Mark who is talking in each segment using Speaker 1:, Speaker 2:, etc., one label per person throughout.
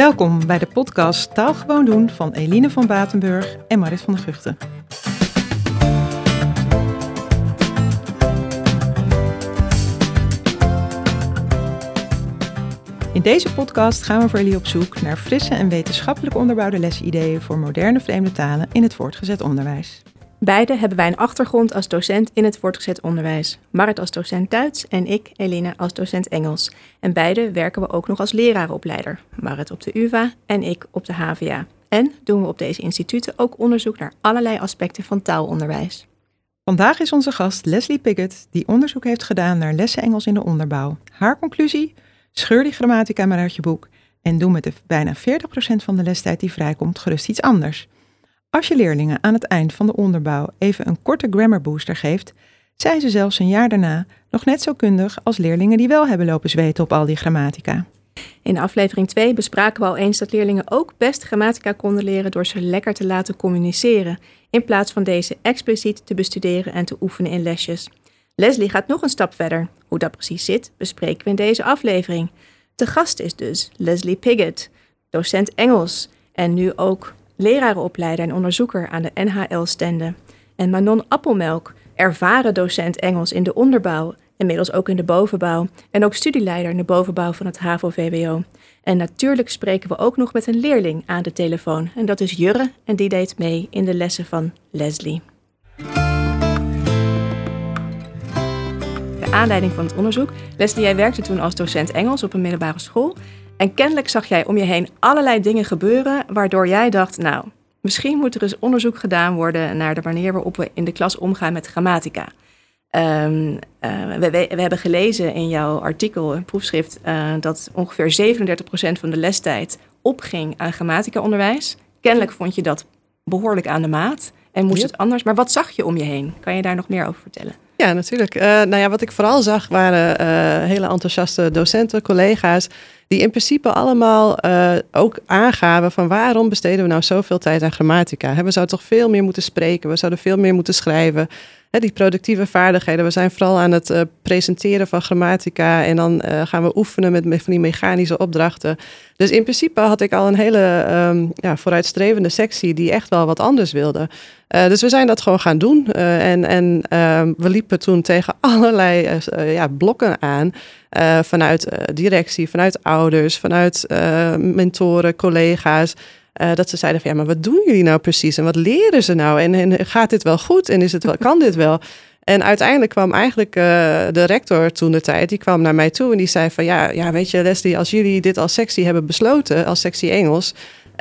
Speaker 1: Welkom bij de podcast Taal Gewoon Doen van Eline van Batenburg en Marit van der Guchten. In deze podcast gaan we voor jullie op zoek naar frisse en wetenschappelijk onderbouwde lesideeën voor moderne vreemde talen in het voortgezet onderwijs.
Speaker 2: Beide hebben wij een achtergrond als docent in het voortgezet onderwijs. Marit als docent Duits en ik, Eline, als docent Engels. En beide werken we ook nog als lerarenopleider. Marit op de UvA en ik op de HVA. En doen we op deze instituten ook onderzoek naar allerlei aspecten van taalonderwijs.
Speaker 1: Vandaag is onze gast Leslie Piggott, die onderzoek heeft gedaan naar lessen Engels in de onderbouw. Haar conclusie? Scheur die grammatica maar uit je boek en doe met de bijna 40% van de lestijd die vrijkomt gerust iets anders. Als je leerlingen aan het eind van de onderbouw even een korte grammar booster geeft, zijn ze zelfs een jaar daarna nog net zo kundig als leerlingen die wel hebben lopen zweten op al die grammatica.
Speaker 2: In aflevering 2 bespraken we al eens dat leerlingen ook best grammatica konden leren door ze lekker te laten communiceren, in plaats van deze expliciet te bestuderen en te oefenen in lesjes. Leslie gaat nog een stap verder. Hoe dat precies zit, bespreken we in deze aflevering. De gast is dus Leslie Piggott, docent Engels en nu ook lerarenopleider en onderzoeker aan de NHL-stende. En Manon Appelmelk, ervaren docent Engels in de onderbouw, inmiddels ook in de bovenbouw en ook studieleider in de bovenbouw van het HAVO-VWO. En natuurlijk spreken we ook nog met een leerling aan de telefoon en dat is Jurre en die deed mee in de lessen van Leslie. De aanleiding van het onderzoek. Leslie, jij werkte toen als docent Engels op een middelbare school. En kennelijk zag jij om je heen allerlei dingen gebeuren, waardoor jij dacht, nou, misschien moet er eens onderzoek gedaan worden naar de manier waarop we in de klas omgaan met grammatica. Um, we, we, hebben gelezen in jouw artikel, een proefschrift, uh, dat ongeveer 37% van de lestijd opging aan grammatica-onderwijs. Kennelijk vond je dat behoorlijk aan de maat en moest het anders. Maar wat zag je om je heen? Kan je daar nog meer over vertellen?
Speaker 3: Ja, natuurlijk. Uh, nou ja, wat ik vooral zag waren hele enthousiaste docenten, collega's, die in principe allemaal uh, ook aangaven van waarom besteden we nou zoveel tijd aan grammatica? We zouden toch veel meer moeten spreken, we zouden veel meer moeten schrijven die productieve vaardigheden. We zijn vooral aan het uh, presenteren van grammatica en dan uh, gaan we oefenen met, van die mechanische opdrachten. Dus in principe had ik al een hele um, ja, vooruitstrevende sectie die echt wel wat anders wilde. Dus we zijn dat gewoon gaan doen. en en ehm, we liepen toen tegen allerlei ja, blokken aan. vanuit directie, vanuit ouders, vanuit mentoren, collega's. Uh, dat ze zeiden van ja, maar wat doen jullie nou precies? En wat leren ze nou? En, en gaat dit wel goed? En is het wel, kan dit wel? En uiteindelijk kwam eigenlijk uh, de rector toen de tijd, die kwam naar mij toe en die zei van ja, ja weet je Leslie, als jullie dit als sectie hebben besloten, als sectie Engels,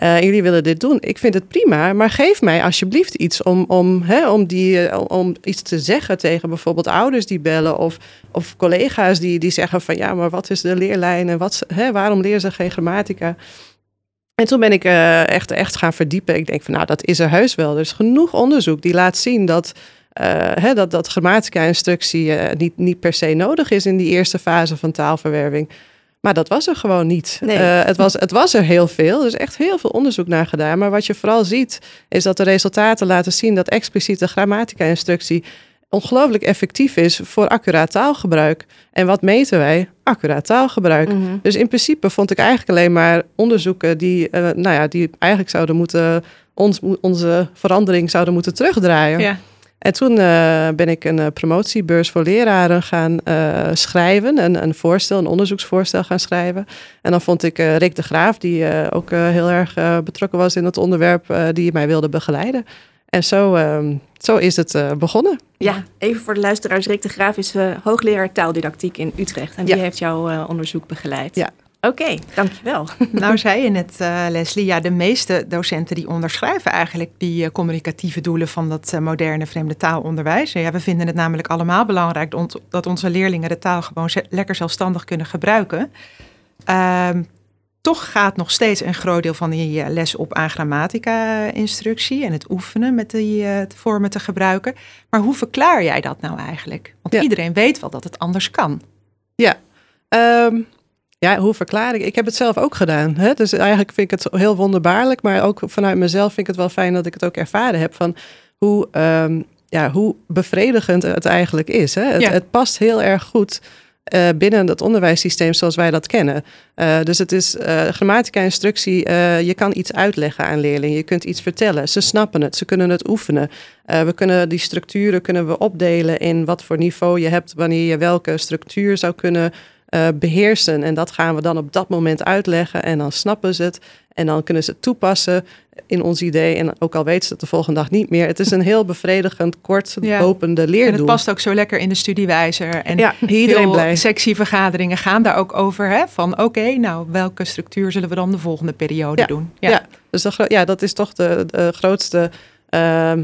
Speaker 3: uh, jullie willen dit doen, ik vind het prima, maar geef mij alsjeblieft iets om, om, hè, om, die, om iets te zeggen tegen bijvoorbeeld ouders die bellen of, of collega's die, die zeggen van ja, maar wat is de leerlijn en wat, hè, waarom leren ze geen grammatica? En toen ben ik uh, echt, echt gaan verdiepen. Ik denk van nou, dat is er heus wel. Er is genoeg onderzoek die laat zien dat, dat, dat grammatica-instructie niet, niet per se nodig is in die eerste fase van taalverwerving. Maar dat was er gewoon niet. Nee. het, was, het was er heel veel. Er is echt heel veel onderzoek naar gedaan. Maar wat je vooral ziet, is dat de resultaten laten zien dat expliciete grammatica-instructie ongelooflijk effectief is voor accuraat taalgebruik. En wat meten wij? Accuraat taalgebruik. Mm -hmm. Dus in principe vond ik eigenlijk alleen maar onderzoeken die, uh, nou ja, die eigenlijk zouden moeten, ons, onze verandering zouden moeten terugdraaien. Ja. En toen uh, ben ik een uh, promotiebeurs voor leraren gaan uh, schrijven. Een, een voorstel, een onderzoeksvoorstel gaan schrijven. En dan vond ik Rick de Graaf, die ook heel erg betrokken was in het onderwerp, die mij wilde begeleiden. En zo, uh, zo is het begonnen.
Speaker 2: Ja, even voor de luisteraars. Rick de Graaf is hoogleraar taaldidactiek in Utrecht. En die heeft jouw onderzoek begeleid.
Speaker 3: Ja.
Speaker 2: Oké, okay, dankjewel.
Speaker 1: Nou zei je net, Leslie, ja, de meeste docenten die onderschrijven eigenlijk die communicatieve doelen van dat moderne vreemde taalonderwijs. Ja, we vinden het namelijk allemaal belangrijk dat onze leerlingen de taal gewoon lekker zelfstandig kunnen gebruiken. Ehm, toch gaat nog steeds een groot deel van die eh, les op aan grammatica-instructie en het oefenen met die uh, vormen te gebruiken. Maar hoe verklaar jij dat nou eigenlijk? Want ja. iedereen weet wel dat het anders kan.
Speaker 3: Ja, um, ja, hoe verklaar ik? Ik heb het zelf ook gedaan. Hè? Dus eigenlijk vind ik het heel wonderbaarlijk, maar ook vanuit mezelf vind ik het wel fijn dat ik het ook ervaren heb van hoe, um, ja, hoe bevredigend het eigenlijk is. Hè? Het, ja. het past heel erg goed uh, binnen het onderwijssysteem zoals wij dat kennen. Uh, dus het is uh, grammatica-instructie. je kan iets uitleggen aan leerlingen. Je kunt iets vertellen. Ze snappen het. Ze kunnen het oefenen. we kunnen die structuren kunnen we opdelen in wat voor niveau je hebt, wanneer je welke structuur zou kunnen beheersen. En dat gaan we dan op dat moment uitleggen. En dan snappen ze het. En dan kunnen ze het toepassen in ons idee. En ook al weten ze het de volgende dag niet meer. Het is een heel bevredigend, kort lopende leerdoel. En
Speaker 1: het past ook zo lekker in de studiewijzer. En
Speaker 3: ja, iedereen blij.
Speaker 1: sectievergaderingen gaan daar ook over. Hè? Van oké, nou welke structuur zullen we dan de volgende periode doen?
Speaker 3: Ja, ja. Dus de, ja, dat is toch de, de grootste... Uh, uh,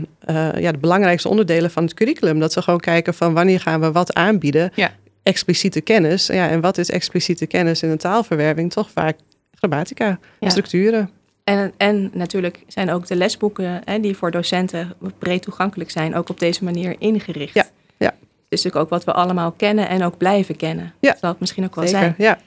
Speaker 3: ja, de belangrijkste onderdelen van het curriculum. Dat ze gewoon kijken van wanneer gaan we wat aanbieden. Ja. Expliciete kennis. Ja, en wat is expliciete kennis in een taalverwerving? Toch vaak grammatica, structuren.
Speaker 2: En, en natuurlijk zijn ook de lesboeken hè, die voor docenten breed toegankelijk zijn, ook op deze manier ingericht.
Speaker 3: Ja, ja.
Speaker 2: Dus natuurlijk ook wat we allemaal kennen en ook blijven kennen. Ja. Dat zal het misschien ook wel
Speaker 3: Zeker,
Speaker 2: zijn.
Speaker 3: Ja.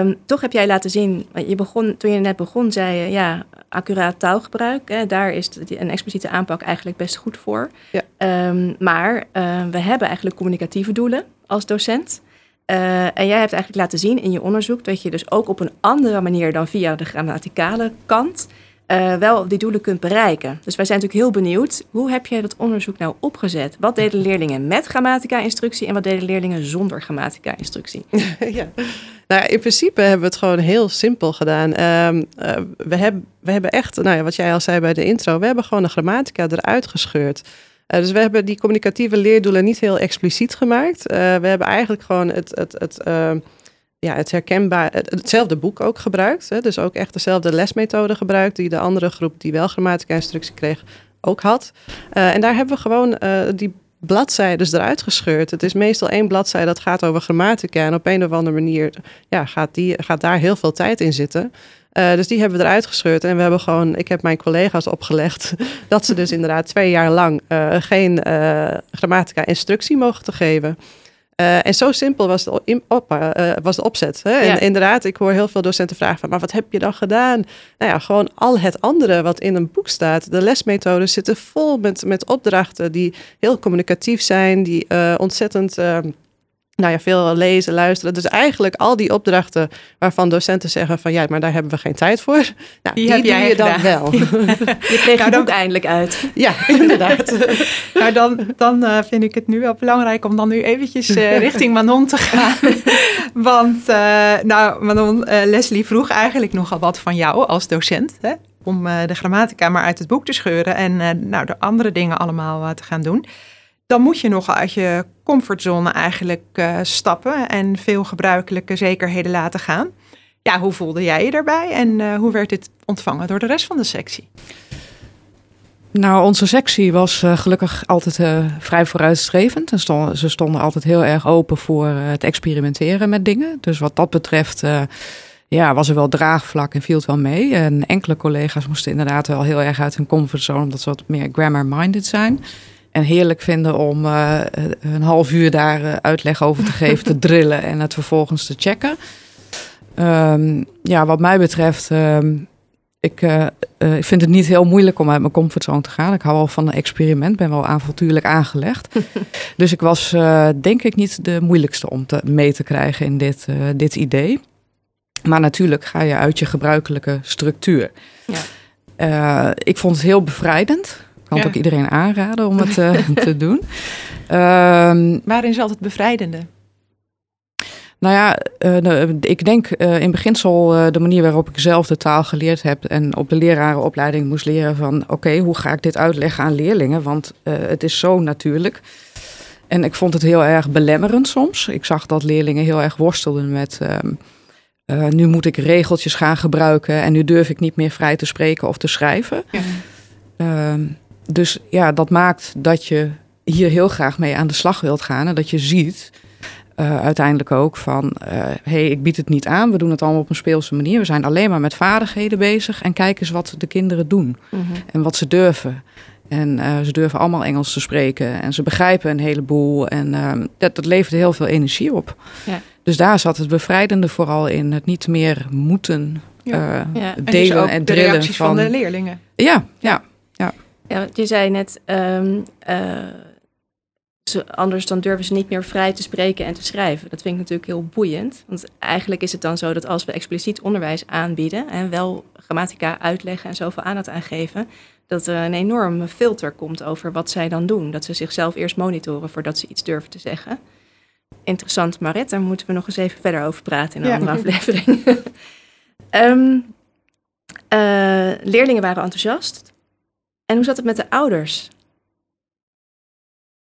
Speaker 2: Um, toch heb jij laten zien, je begon, toen je net begon, zei je ja, accuraat taalgebruik. Hè, daar is een expliciete aanpak eigenlijk best goed voor. Ja. Um, maar uh, we hebben eigenlijk communicatieve doelen als docent. Uh, en jij hebt eigenlijk laten zien in je onderzoek dat je dus ook op een andere manier dan via de grammaticale kant uh, wel die doelen kunt bereiken. Dus wij zijn natuurlijk heel benieuwd, hoe heb jij dat onderzoek nou opgezet? Wat deden leerlingen met grammatica-instructie en wat deden leerlingen zonder grammatica-instructie?
Speaker 3: ja. Nou, in principe hebben we het gewoon heel simpel gedaan. Uh, uh, we, hebben, we hebben echt, nou ja, wat jij al zei bij de intro, we hebben gewoon de grammatica eruit gescheurd. Uh, dus we hebben die communicatieve leerdoelen niet heel expliciet gemaakt. Uh, we hebben eigenlijk gewoon het, het, het, uh, ja, het herkenbaar, het, hetzelfde boek ook gebruikt. Hè? Dus ook echt dezelfde lesmethode gebruikt die de andere groep die wel grammatica-instructie kreeg ook had. en daar hebben we gewoon die bladzijden eruit gescheurd. Het is meestal één bladzijde dat gaat over grammatica. En op een of andere manier ja, gaat, die, gaat daar heel veel tijd in zitten. Uh, dus die hebben we eruit gescheurd. En we hebben gewoon, ik heb mijn collega's opgelegd dat ze dus inderdaad twee jaar lang uh, geen uh, grammatica-instructie mogen te geven. en zo simpel was de, op, was de opzet. Hè? En inderdaad, ik hoor heel veel docenten vragen van, maar wat heb je dan gedaan? Nou ja, gewoon al het andere wat in een boek staat. De lesmethoden zitten vol met, met opdrachten die heel communicatief zijn, die ontzettend nou ja, veel lezen, luisteren. Dus eigenlijk al die opdrachten waarvan docenten zeggen van ja, maar daar hebben we geen tijd voor. Nou, die, die doe je dan wel.
Speaker 2: je kreeg nou, dan, eindelijk uit.
Speaker 3: Ja, inderdaad.
Speaker 1: nou, dan, dan uh, vind ik het nu wel belangrijk om dan nu eventjes uh, richting Manon te gaan. Want uh, nou, Manon, Leslie vroeg eigenlijk nogal wat van jou als docent. Hè? Om de grammatica maar uit het boek te scheuren en nou, de andere dingen allemaal te gaan doen dan moet je nog uit je comfortzone eigenlijk uh, stappen en veel gebruikelijke zekerheden laten gaan. Ja, hoe voelde jij je daarbij en uh, hoe werd dit ontvangen door de rest van de sectie?
Speaker 4: Nou, onze sectie was uh, gelukkig altijd vrij vooruitstrevend. En stonden, ze stonden altijd heel erg open voor het experimenteren met dingen. Dus wat dat betreft ja, was er wel draagvlak en viel het wel mee. En enkele collega's moesten inderdaad wel heel erg uit hun comfortzone, omdat ze wat meer grammar-minded zijn. En heerlijk vinden om uh, een half uur daar uh, uitleg over te geven, te drillen en het vervolgens te checken. Um, ja, wat mij betreft, um, ik, uh, ik vind het niet heel moeilijk om uit mijn comfortzone te gaan. Ik hou wel van een experiment, ben wel avontuurlijk aangelegd. dus ik was denk ik niet de moeilijkste om te, mee te krijgen in dit, dit idee. Maar natuurlijk ga je uit je gebruikelijke structuur. Ja. ik vond het heel bevrijdend kan het ook iedereen aanraden om het uh, te doen.
Speaker 1: Um, Waarin zat het bevrijdende?
Speaker 4: Nou ja, uh, ik denk uh, in beginsel de manier waarop ik zelf de taal geleerd heb en op de lerarenopleiding moest leren van oké, hoe ga ik dit uitleggen aan leerlingen? Want het is zo natuurlijk. En ik vond het heel erg belemmerend soms. Ik zag dat leerlingen heel erg worstelden met ehm, nu moet ik regeltjes gaan gebruiken en nu durf ik niet meer vrij te spreken of te schrijven. Ja. Ehm, dus ja, dat maakt dat je hier heel graag mee aan de slag wilt gaan. En dat je ziet uh, uiteindelijk ook van, hé, uh, hey, ik bied het niet aan. We doen het allemaal op een speelse manier. We zijn alleen maar met vaardigheden bezig. En kijk eens wat de kinderen doen. Mm -hmm. En wat ze durven. En uh, ze durven allemaal Engels te spreken. En ze begrijpen een heleboel. En ehm, dat, dat levert heel veel energie op. Ja. Dus daar zat het bevrijdende vooral in. Het niet meer moeten ja. ja. delen en, dus en drillen.
Speaker 1: De reacties van, van de leerlingen.
Speaker 4: Ja, ja. Ja.
Speaker 2: Je zei net, um, uh, Dus anders dan durven ze niet meer vrij te spreken en te schrijven. Dat vind ik natuurlijk heel boeiend. Want eigenlijk is het dan zo dat als we expliciet onderwijs aanbieden en wel grammatica uitleggen en zoveel aandacht aangeven, dat er een enorme filter komt over wat zij dan doen. Dat ze zichzelf eerst monitoren voordat ze iets durven te zeggen. Interessant, Marit. Daar moeten we nog eens even verder over praten in een andere aflevering. um, leerlingen waren enthousiast. En hoe zat het met de ouders?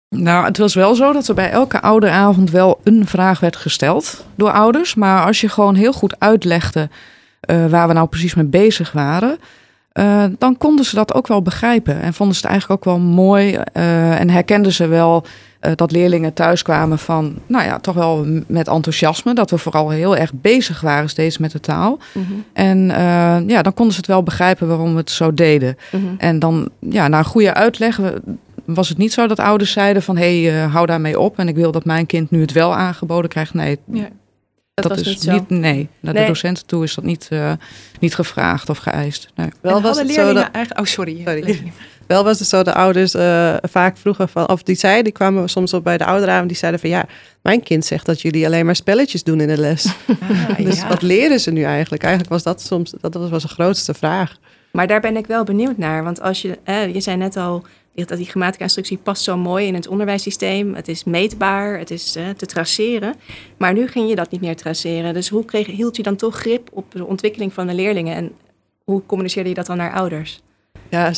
Speaker 4: Nou, het was wel zo dat er bij elke ouderavond wel een vraag werd gesteld door ouders. Maar als je gewoon heel goed uitlegde uh, waar we nou precies mee bezig waren, uh, dan konden ze dat ook wel begrijpen. En vonden ze het eigenlijk ook wel mooi. Uh, en herkenden ze wel dat leerlingen thuis kwamen van, nou ja, toch wel met enthousiasme. Dat we vooral heel erg bezig waren steeds met de taal. Mm -hmm. En ja, dan konden ze het wel begrijpen waarom we het zo deden. Mm -hmm. En dan, ja, na een goede uitleg was het niet zo dat ouders zeiden van hé, hey, uh, hou daarmee op en ik wil dat mijn kind nu het wel aangeboden krijgt. Nee,
Speaker 2: ja, dat, dat is niet,
Speaker 4: niet, nee, naar nee. de docenten toe is dat niet, uh, niet gevraagd of geëist. Nee.
Speaker 1: Wel was het zo dat, eigenlijk, oh sorry,
Speaker 3: sorry. Wel was het zo de ouders uh, vaak vroegen van, of die zeiden, die kwamen soms op bij de ouderavond, die zeiden van ja, mijn kind zegt dat jullie alleen maar spelletjes doen in de les. Ah, dus ja. wat leren ze nu eigenlijk? Eigenlijk was dat soms, dat was de grootste vraag.
Speaker 2: Maar daar ben ik wel benieuwd naar, want als je, eh, je zei net al, dat die grammatica-instructie past zo mooi in het onderwijssysteem. Het is meetbaar, het is te traceren. Maar nu ging je dat niet meer traceren. Dus hoe kreeg, hield je dan toch grip op de ontwikkeling van de leerlingen? En hoe communiceerde je dat dan naar ouders?
Speaker 3: Ja,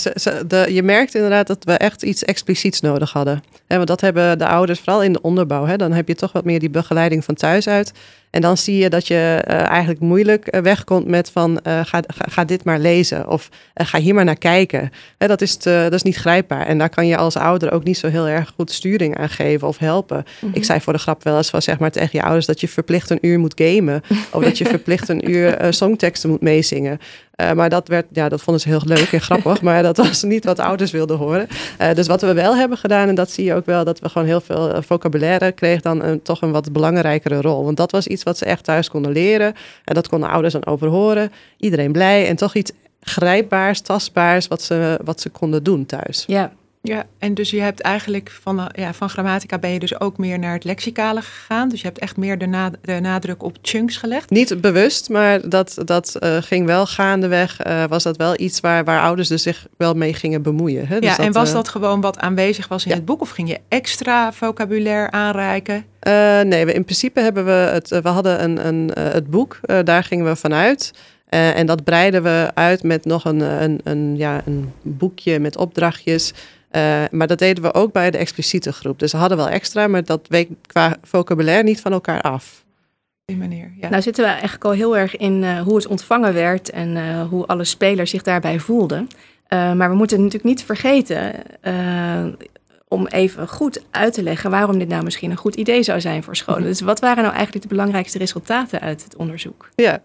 Speaker 3: je merkt inderdaad dat we echt iets expliciets nodig hadden. He, want dat hebben de ouders, vooral in de onderbouw. He, dan heb je toch wat meer die begeleiding van thuis uit. En dan zie je dat je uh, eigenlijk moeilijk uh, wegkomt met van uh, ga, ga, dit maar lezen of ga hier maar naar kijken. He, dat, is te, dat is niet grijpbaar. En daar kan je als ouder ook niet zo heel erg goed sturing aan geven of helpen. Mm -hmm. Ik zei voor de grap wel eens van zeg maar tegen je ouders dat je verplicht een uur moet gamen. of dat je verplicht een uur songteksten moet meezingen. Uh, maar dat, werd, ja, dat vonden ze heel leuk en grappig. maar dat was niet wat ouders wilden horen. Uh, dus wat we wel hebben gedaan, en dat zie je ook wel, dat we gewoon heel veel vocabulaire kregen dan een, toch een wat belangrijkere rol. Want dat was iets wat ze echt thuis konden leren. En dat konden ouders dan overhoren. Iedereen blij en toch iets grijpbaars, tastbaars wat ze, wat ze konden doen thuis.
Speaker 2: Ja,
Speaker 1: ja, en dus je hebt eigenlijk van, ja, van grammatica ben je dus ook meer naar het lexicale gegaan. Dus je hebt echt meer de, na, de nadruk op chunks gelegd.
Speaker 3: Niet bewust, maar dat, dat uh, ging wel gaandeweg. Uh, was dat wel iets waar, waar ouders dus zich wel mee gingen bemoeien. Hè?
Speaker 1: Dus ja,
Speaker 3: dat,
Speaker 1: en was dat gewoon wat aanwezig was in ja. het boek? Of ging je extra vocabulaire aanreiken?
Speaker 3: Uh, nee, we, in principe hebben we het. we hadden een, een, het boek, daar gingen we vanuit. Uh, en dat breiden we uit met nog een, een, een, ja, een boekje met opdrachtjes. Uh, maar dat deden we ook bij de expliciete groep. Dus we hadden wel extra, maar dat week qua vocabulaire niet van elkaar af.
Speaker 1: Die manier, ja.
Speaker 2: Nou zitten we eigenlijk al heel erg in uh, hoe het ontvangen werd en uh, hoe alle spelers zich daarbij voelden. maar we moeten natuurlijk niet vergeten om even goed uit te leggen waarom dit nou misschien een goed idee zou zijn voor scholen. Dus wat waren nou eigenlijk de belangrijkste resultaten uit het onderzoek?
Speaker 3: Ja,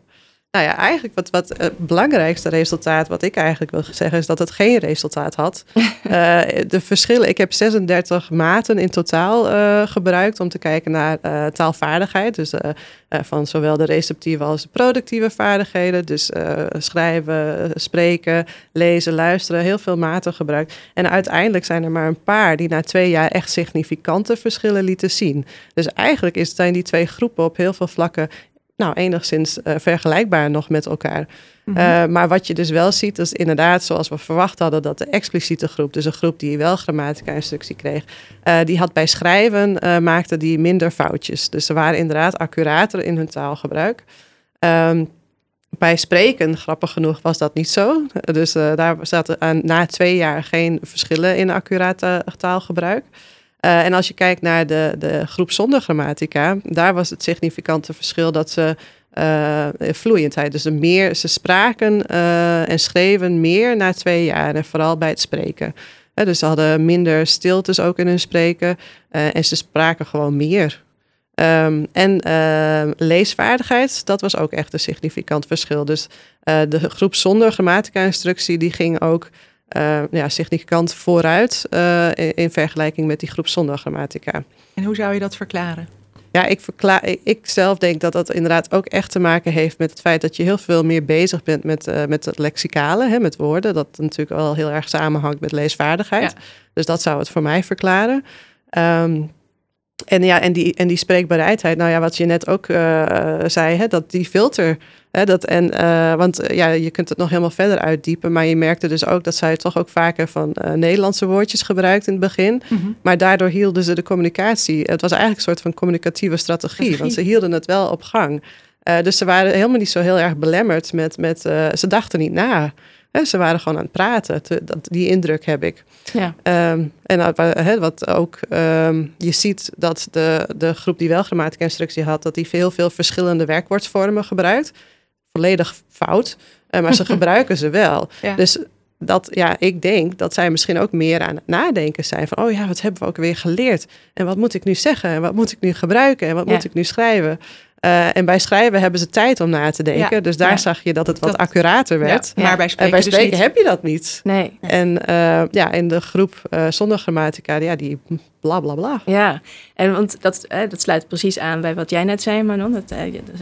Speaker 3: nou ja, eigenlijk wat, wat het belangrijkste resultaat, wat ik eigenlijk wil zeggen, is dat het geen resultaat had. uh, de verschillen, ik heb 36 maten in totaal uh, gebruikt om te kijken naar uh, taalvaardigheid. Dus van zowel de receptieve als de productieve vaardigheden. Dus schrijven, spreken, lezen, luisteren, heel veel maten gebruikt. En uiteindelijk zijn er maar een paar die na twee jaar echt significante verschillen lieten zien. Dus eigenlijk is, zijn die twee groepen op heel veel vlakken nou, enigszins uh, vergelijkbaar nog met elkaar. Mm -hmm. uh, maar wat je dus wel ziet, is inderdaad zoals we verwacht hadden, dat de expliciete groep, dus een groep die wel grammatica-instructie kreeg, uh, die had bij schrijven, maakte die minder foutjes. Dus ze waren inderdaad accurater in hun taalgebruik. Um, bij spreken, grappig genoeg, was dat niet zo. Dus daar zaten aan, na twee jaar geen verschillen in accurate taalgebruik. Uh, en als je kijkt naar de, de groep zonder grammatica, daar was het significante verschil dat ze uh, vloeiendheid, dus meer, ze spraken uh, en schreven meer na twee jaar en vooral bij het spreken. dus ze hadden minder stiltes ook in hun spreken en ze spraken gewoon meer. Um, en leesvaardigheid, dat was ook echt een significant verschil. Dus de groep zonder grammatica-instructie, die ging ook uh, ja, significant vooruit uh, in, in, vergelijking met die groep zonder grammatica.
Speaker 1: En hoe zou je dat verklaren?
Speaker 3: Ja, ik, verklaar, ik, ik, zelf denk dat dat inderdaad ook echt te maken heeft met het feit dat je heel veel meer bezig bent met, uh, met het lexicale, hè, met woorden. Dat natuurlijk wel heel erg samenhangt met leesvaardigheid. Ja. Dus dat zou het voor mij verklaren. Ehm, en, ja, en, die, en die spreekbereidheid, nou ja, wat je net ook uh, zei, hè, dat die filter. Hè, dat, en, uh, want ja, je kunt het nog helemaal verder uitdiepen, maar je merkte dus ook dat zij toch ook vaker van Nederlandse woordjes gebruikt in het begin. Mm -hmm. Maar daardoor hielden ze de communicatie. Het was eigenlijk een soort van communicatieve strategie, strategie. want ze hielden het wel op gang. dus ze waren helemaal niet zo heel erg belemmerd met, met ze dachten niet na. Ze waren gewoon aan het praten. Te, dat, die indruk heb ik. Ja. Um, en he, wat ook, um, je ziet dat de, de groep die wel grammatica-instructie had, dat die veel, veel verschillende werkwoordsvormen gebruikt. Volledig fout, uh, maar ze gebruiken ze wel. Ja. Dus dat, ja, ik denk dat zij misschien ook meer aan het nadenken zijn van, oh ja, wat hebben we ook weer geleerd? En wat moet ik nu zeggen? En wat moet ik nu gebruiken? En wat ja. moet ik nu schrijven? Uh, en bij schrijven hebben ze tijd om na te denken. Ja, dus daar ja. zag je dat het wat dat, accurater werd.
Speaker 1: Ja, maar bij spreken,
Speaker 3: bij spreken
Speaker 1: dus
Speaker 3: heb je dat niet.
Speaker 2: Nee.
Speaker 3: En uh, ja, in de groep uh, zonder grammatica, ja, die bla bla bla.
Speaker 2: Ja, en want dat, dat sluit precies aan bij wat jij net zei, Manon. Dat,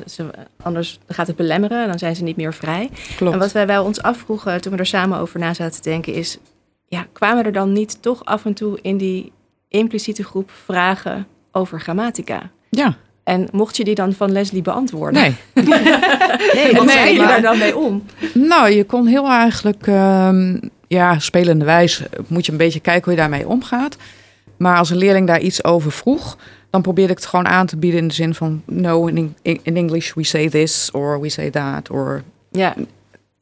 Speaker 2: ze, anders gaat het belemmeren en dan zijn ze niet meer vrij.
Speaker 4: Klopt.
Speaker 2: En wat wij wel ons afvroegen toen we er samen over na zaten te denken is... Ja, kwamen er dan niet toch af en toe in die impliciete groep vragen over grammatica?
Speaker 4: Ja.
Speaker 2: En mocht je die dan van Leslie beantwoorden?
Speaker 4: Nee.
Speaker 2: nee, wat nee, zei je daar dan mee om?
Speaker 4: Nou, je kon heel eigenlijk, um, ja, spelende wijs moet je een beetje kijken hoe je daarmee omgaat. Maar als een leerling daar iets over vroeg, dan probeerde ik het gewoon aan te bieden in de zin van, no, in, in English we say this, or we say that, or...
Speaker 2: Ja,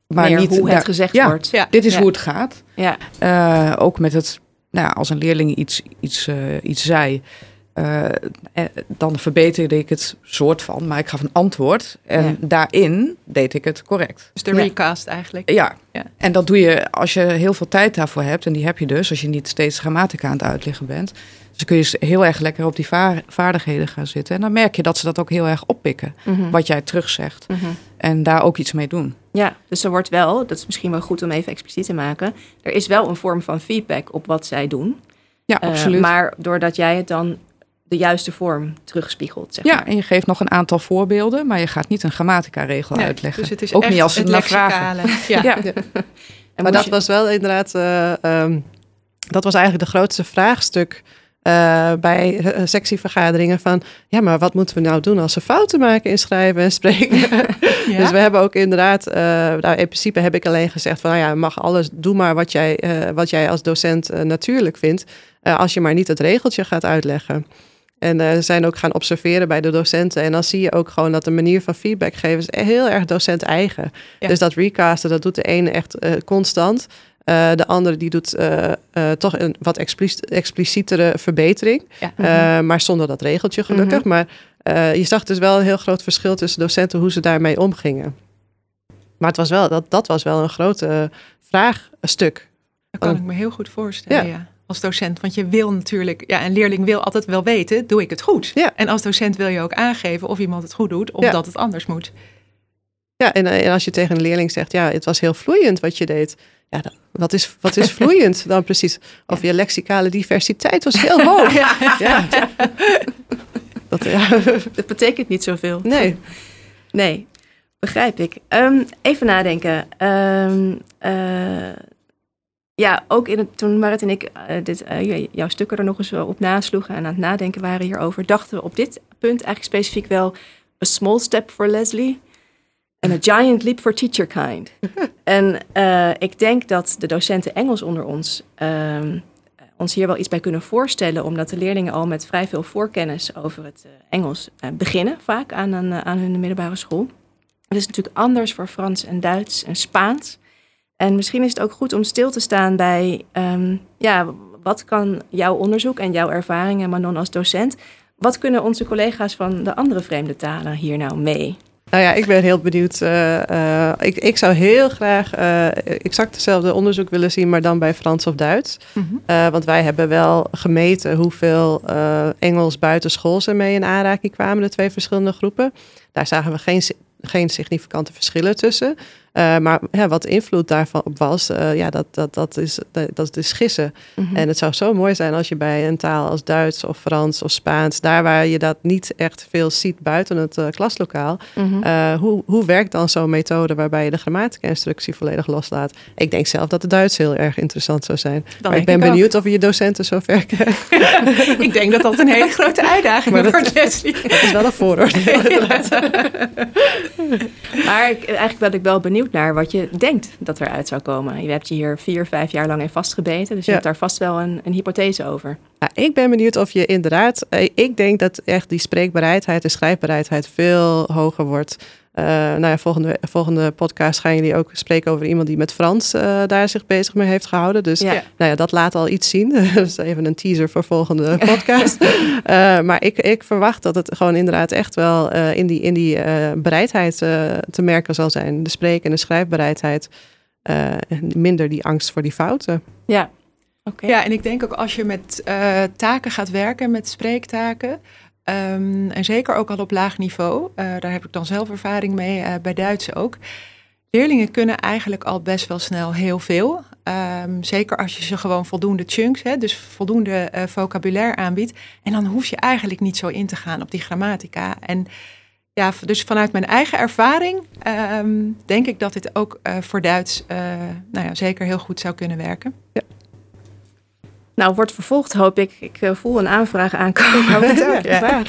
Speaker 2: maar Meer niet hoe het gezegd
Speaker 4: ja,
Speaker 2: wordt.
Speaker 4: Ja, dit is ja. hoe het gaat.
Speaker 2: Ja.
Speaker 4: Uh, ook met het, nou, als een leerling iets, iets, uh, iets zei, uh, dan verbeterde ik het soort van, maar ik gaf een antwoord. En ja. daarin deed ik het correct.
Speaker 1: Dus de recast ja. eigenlijk.
Speaker 4: Ja. ja. en dat doe je als je heel veel tijd daarvoor hebt. En die heb je dus als je niet steeds grammatica aan het uitleggen bent. Dus kun je heel erg lekker op die vaardigheden gaan zitten. En dan merk je dat ze dat ook heel erg oppikken. Mm -hmm. Wat jij terugzegt. Mm -hmm. En daar ook iets mee doen.
Speaker 2: Ja, dus er wordt wel, dat is misschien wel goed om even expliciet te maken. Er is wel een vorm van feedback op wat zij doen.
Speaker 4: Ja, absoluut.
Speaker 2: Uh, maar doordat jij het dan de juiste vorm terugspiegelt. Zeg
Speaker 4: ja,
Speaker 2: maar.
Speaker 4: en je geeft nog een aantal voorbeelden, maar je gaat niet een grammatica-regel
Speaker 1: nee,
Speaker 4: uitleggen.
Speaker 1: Dus het is
Speaker 4: ook niet als ze
Speaker 1: het
Speaker 4: naar vragen.
Speaker 1: Ja. ja.
Speaker 3: ja. maar dat je... was wel inderdaad, uh, um, dat was eigenlijk de grootste vraagstuk uh, bij uh, sectievergaderingen van, ja, maar wat moeten we nou doen als we fouten maken in schrijven en spreken? ja. Dus we hebben ook inderdaad, uh, nou, in principe heb ik alleen gezegd van, nou ja, mag alles, doe maar wat jij, wat jij als docent natuurlijk vindt, als je maar niet het regeltje gaat uitleggen. En uh, zijn ook gaan observeren bij de docenten. En dan zie je ook gewoon dat de manier van feedback geven is heel erg docent eigen. Ja. Dus dat recasten, dat doet de ene echt uh, constant. Uh, de andere die doet toch een wat explic explicietere verbetering. Ja. Mm -hmm. maar zonder dat regeltje gelukkig. Mm -hmm. Maar je zag dus wel een heel groot verschil tussen docenten hoe ze daarmee omgingen. Maar het was wel, dat, dat was wel een grote vraagstuk.
Speaker 1: Dat kan ik me heel goed voorstellen, ja. ja als docent. Want je wil natuurlijk, ja, een leerling wil altijd wel weten, doe ik het goed?
Speaker 3: Ja.
Speaker 1: En als docent wil je ook aangeven of iemand het goed doet of
Speaker 3: ja.
Speaker 1: dat het anders moet.
Speaker 3: Ja, en, en als je tegen een leerling zegt, ja, het was heel vloeiend wat je deed. Ja, dan, wat is, wat is vloeiend dan precies? Of je lexicale diversiteit was heel hoog.
Speaker 2: ja.
Speaker 3: ja.
Speaker 2: Dat, ja. dat betekent niet zoveel.
Speaker 3: Nee.
Speaker 2: Nee, begrijp ik. Um, even nadenken. Um, uh, ja, ook in het, toen Marit en ik uh, dit, uh, jouw stukken er nog eens op nasloegen en aan het nadenken waren hierover, dachten we op dit punt eigenlijk specifiek wel a small step for Leslie en a giant leap for teacher kind. en uh, ik denk dat de docenten Engels onder ons ons hier wel iets bij kunnen voorstellen, omdat de leerlingen al met vrij veel voorkennis over het Engels beginnen, vaak aan, aan hun middelbare school. Het is natuurlijk anders voor Frans en Duits en Spaans. En misschien is het ook goed om stil te staan bij, um, ja, wat kan jouw onderzoek en jouw ervaringen, Manon als docent, wat kunnen onze collega's van de andere vreemde talen hier nou mee?
Speaker 3: Nou ja, ik ben heel benieuwd. Uh, uh, ik, ik zou heel graag uh, exact hetzelfde onderzoek willen zien, maar dan bij Frans of Duits. Mm -hmm. want wij hebben wel gemeten hoeveel Engels buitenschool er mee in aanraking kwamen, de twee verschillende groepen. Daar zagen we geen, geen significante verschillen tussen. Uh, maar ja, wat invloed daarvan op was, uh, ja, dat, dat, dat, is, dat, dat is gissen.
Speaker 2: Mhm.
Speaker 3: En het zou zo mooi zijn als je bij een taal als Duits of Frans of Spaans, daar waar je dat niet echt veel ziet buiten het uh, klaslokaal,
Speaker 2: Mhm.
Speaker 3: hoe, hoe werkt dan zo'n methode waarbij je de grammatica-instructie volledig loslaat? Ik denk zelf dat het Duits heel erg interessant zou zijn.
Speaker 1: Dan
Speaker 3: maar ik ben benieuwd of je je docenten zo ver krijgt.
Speaker 1: ik denk dat dat een hele grote uitdaging
Speaker 3: Maar
Speaker 1: wordt, Leslie.
Speaker 3: Dat is wel een vooroordeel.
Speaker 2: Maar ik, eigenlijk ben ik wel benieuwd naar wat je denkt dat eruit zou komen. Je hebt je hier vier, vijf jaar lang in vastgebeten. Dus je
Speaker 3: Ja.
Speaker 2: hebt daar vast wel een, een hypothese over.
Speaker 3: Ja, ik ben benieuwd of je inderdaad. eh, Ik denk dat echt die spreekbaarheid en schrijfbaarheid veel hoger wordt. Eh, nou ja, volgende, volgende podcast gaan jullie ook spreken over iemand die met Frans eh, daar zich bezig mee heeft gehouden. Dus
Speaker 2: Ja.
Speaker 3: nou ja, dat laat al iets zien. dus even een teaser voor volgende podcast. Eh, maar ik, ik verwacht dat het gewoon inderdaad echt wel eh, in die, in die eh, bereidheid eh, te merken zal zijn. De spreek- en de schrijfbereidheid. eh, en minder die angst voor die fouten.
Speaker 2: Ja, oké.
Speaker 1: Ja, en ik denk ook als je met eh, taken gaat werken, met spreektaken, ehm, en zeker ook al op laag niveau, eh, daar heb ik dan zelf ervaring mee, eh, bij Duits ook. Leerlingen kunnen eigenlijk al best wel snel heel veel. Ehm, zeker als je ze gewoon voldoende chunks, hè, dus voldoende eh, vocabulaire aanbiedt. En dan hoef je eigenlijk niet zo in te gaan op die grammatica. En ja, dus vanuit mijn eigen ervaring ehm, denk ik dat dit ook voor Duits nou ja, zeker heel goed zou kunnen werken.
Speaker 2: Nou, wordt vervolgd hoop ik. Ik eh, voel een aanvraag aankomen.
Speaker 1: Ja.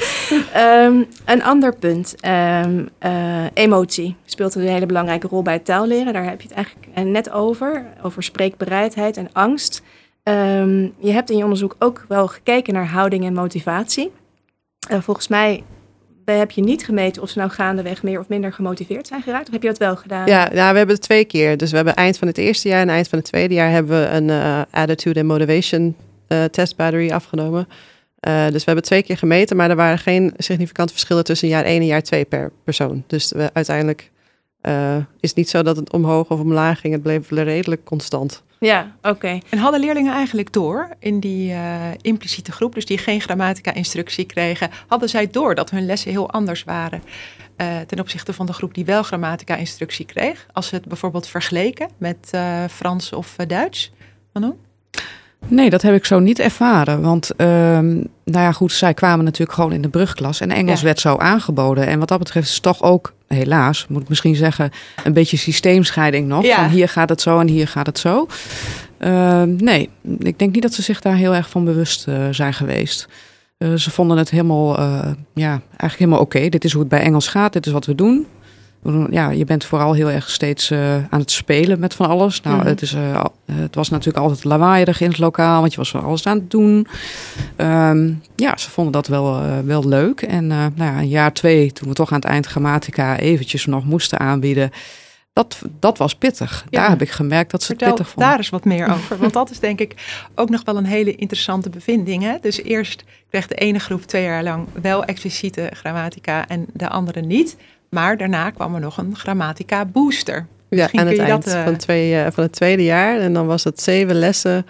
Speaker 2: Ehm, een ander punt. ehm, eh, emotie speelt een hele belangrijke rol bij het taalleren. Daar heb je het eigenlijk eh, net over. Over spreekbereidheid en angst. Ehm, je hebt in je onderzoek ook wel gekeken naar houding en motivatie. Volgens mij heb je niet gemeten of ze nou gaandeweg meer of minder gemotiveerd zijn geraakt. Of heb je dat wel gedaan?
Speaker 3: Ja, nou, we hebben het twee keer. Dus we hebben eind van het eerste jaar en eind van het tweede jaar hebben we een eh, attitude and motivation eh, test battery afgenomen. Eh, dus we hebben twee keer gemeten, maar er waren geen significante verschillen tussen jaar 1 en jaar 2 per persoon. Dus uiteindelijk is het niet zo dat het omhoog of omlaag ging. Het bleef redelijk constant.
Speaker 2: Ja, oké.
Speaker 1: En hadden leerlingen eigenlijk door in die eh, impliciete groep, dus die geen grammatica-instructie kregen, hadden zij door dat hun lessen heel anders waren eh, ten opzichte van de groep die wel grammatica-instructie kreeg? Als ze het bijvoorbeeld vergeleken met eh, Frans of eh, Duits? Manon?
Speaker 4: Nee, dat heb ik zo niet ervaren. Want, ehm, nou ja, goed, zij kwamen natuurlijk gewoon in de brugklas. En Engels
Speaker 1: Ja.
Speaker 4: werd zo aangeboden. En wat dat betreft is het toch ook, helaas, moet ik misschien zeggen, een beetje systeemscheiding nog.
Speaker 1: Ja.
Speaker 4: Van hier gaat het zo en hier gaat het zo. Ehm, nee, ik denk niet dat ze zich daar heel erg van bewust eh, zijn geweest. Eh, ze vonden het helemaal, eh, ja, eigenlijk helemaal oké. Dit is hoe het bij Engels gaat, dit is wat we doen. Ja, je bent vooral heel erg steeds eh, aan het spelen met van alles. Nou,
Speaker 2: Mhm.
Speaker 4: het, is, eh, het was natuurlijk altijd lawaaierig in het lokaal, want je was van alles aan het doen. Ehm, ja, ze vonden dat wel, eh, wel leuk. En nou ja, een jaar twee, toen we toch aan het eind grammatica eventjes nog moesten aanbieden, dat, dat was pittig.
Speaker 1: Ja.
Speaker 4: Daar heb ik gemerkt dat ze het pittig vonden.
Speaker 1: daar eens wat meer over. Want dat is denk ik ook nog wel een hele interessante bevinding. Hè? Dus eerst kreeg de ene groep twee jaar lang wel expliciete grammatica en de andere niet. Maar daarna kwam er nog een grammatica booster.
Speaker 3: Ja,
Speaker 1: Misschien
Speaker 3: aan het eind
Speaker 1: dat, eh,
Speaker 3: van, twee, eh, van het tweede jaar. En dan was het zeven lessen,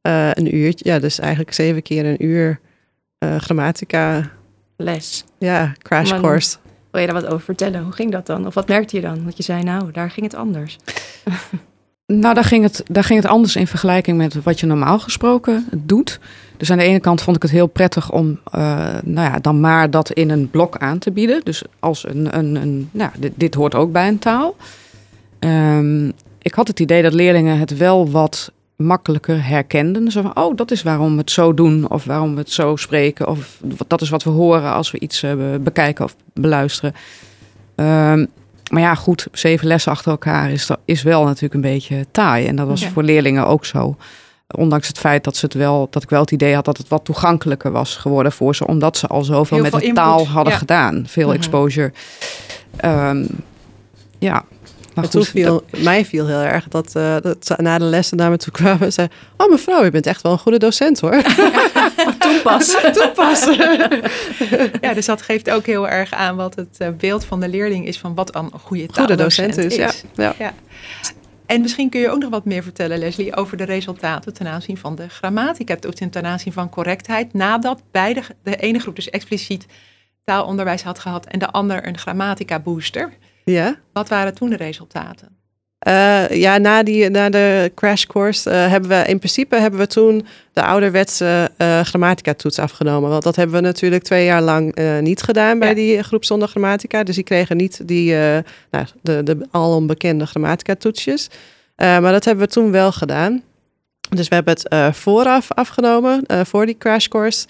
Speaker 3: eh, een uurtje. Ja, dus eigenlijk zeven keer een uur eh, grammatica.
Speaker 2: Les.
Speaker 3: Ja, crash
Speaker 2: Maar-
Speaker 3: course.
Speaker 2: Wil je daar wat over vertellen? Hoe ging dat dan? Of wat merkte je dan? Want je zei, nou, daar ging het anders.
Speaker 4: Nou, daar ging, het, daar ging het anders in vergelijking met wat je normaal gesproken doet. Dus aan de ene kant vond ik het heel prettig om eh, nou ja, dan maar dat in een blok aan te bieden. Dus als een, een, een nou, dit, dit hoort ook bij een taal. Ehm, ik had het idee dat leerlingen het wel wat makkelijker herkenden. Zo van, oh, dat is waarom we het zo doen. Of waarom we het zo spreken. Of dat is wat we horen als we iets eh, be- bekijken of beluisteren. Ehm, maar ja, goed, zeven lessen achter elkaar is, is wel natuurlijk een beetje taai. En dat was voor leerlingen ook zo. Ondanks het feit dat, ze het wel, dat ik wel het idee had dat het wat toegankelijker was geworden voor ze. Omdat ze al zoveel
Speaker 1: Heel
Speaker 4: met de
Speaker 1: input,
Speaker 4: taal hadden
Speaker 1: ja.
Speaker 4: gedaan. Veel
Speaker 2: Mhm.
Speaker 4: exposure. Ehm, ja, maar
Speaker 3: En toen viel, mij viel heel erg dat, eh, dat ze na de lessen naar me toe kwamen en zei... Oh mevrouw, u bent echt wel een goede docent hoor.
Speaker 2: Toen pas.
Speaker 1: Ja, dus dat geeft ook heel erg aan wat het eh, beeld van de leerling is van wat een goede
Speaker 3: Goede docent is, ja. ja.
Speaker 1: Ja. En misschien kun je ook nog wat meer vertellen, Leslie, over de resultaten ten aanzien van de grammatica, ten aanzien van correctheid, nadat beide, de ene groep dus expliciet taalonderwijs had gehad en de ander een grammatica booster.
Speaker 3: Ja.
Speaker 1: Wat waren toen de resultaten?
Speaker 3: Uh, ja, na, die, na de crash course uh, hebben we in principe hebben we toen de ouderwetse uh, grammatica-toets afgenomen. Want dat hebben we natuurlijk twee jaar lang niet gedaan bij ja. die groep zonder grammatica. Dus die kregen niet die, nou, de, de alom bekende grammatica-toetsjes. maar dat hebben we toen wel gedaan. Dus we hebben het vooraf afgenomen, voor die crash course.